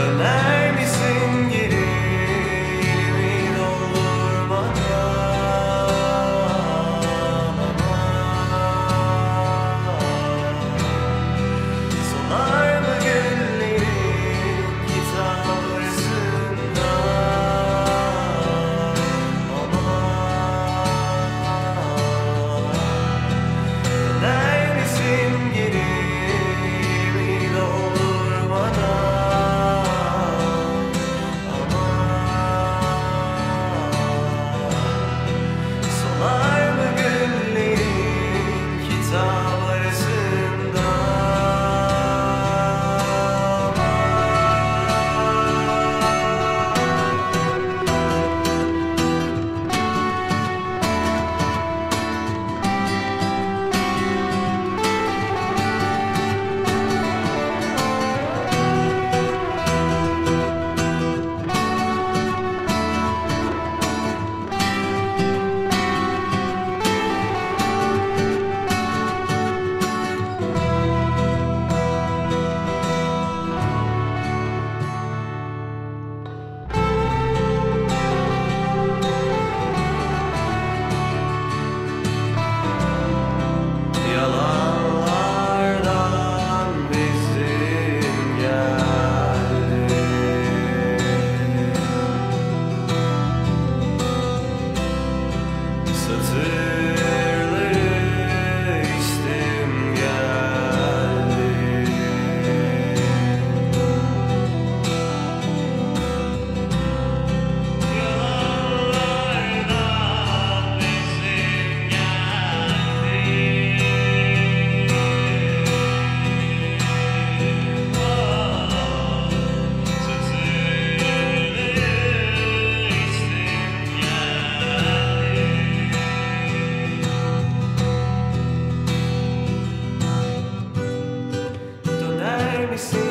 the night. to. see.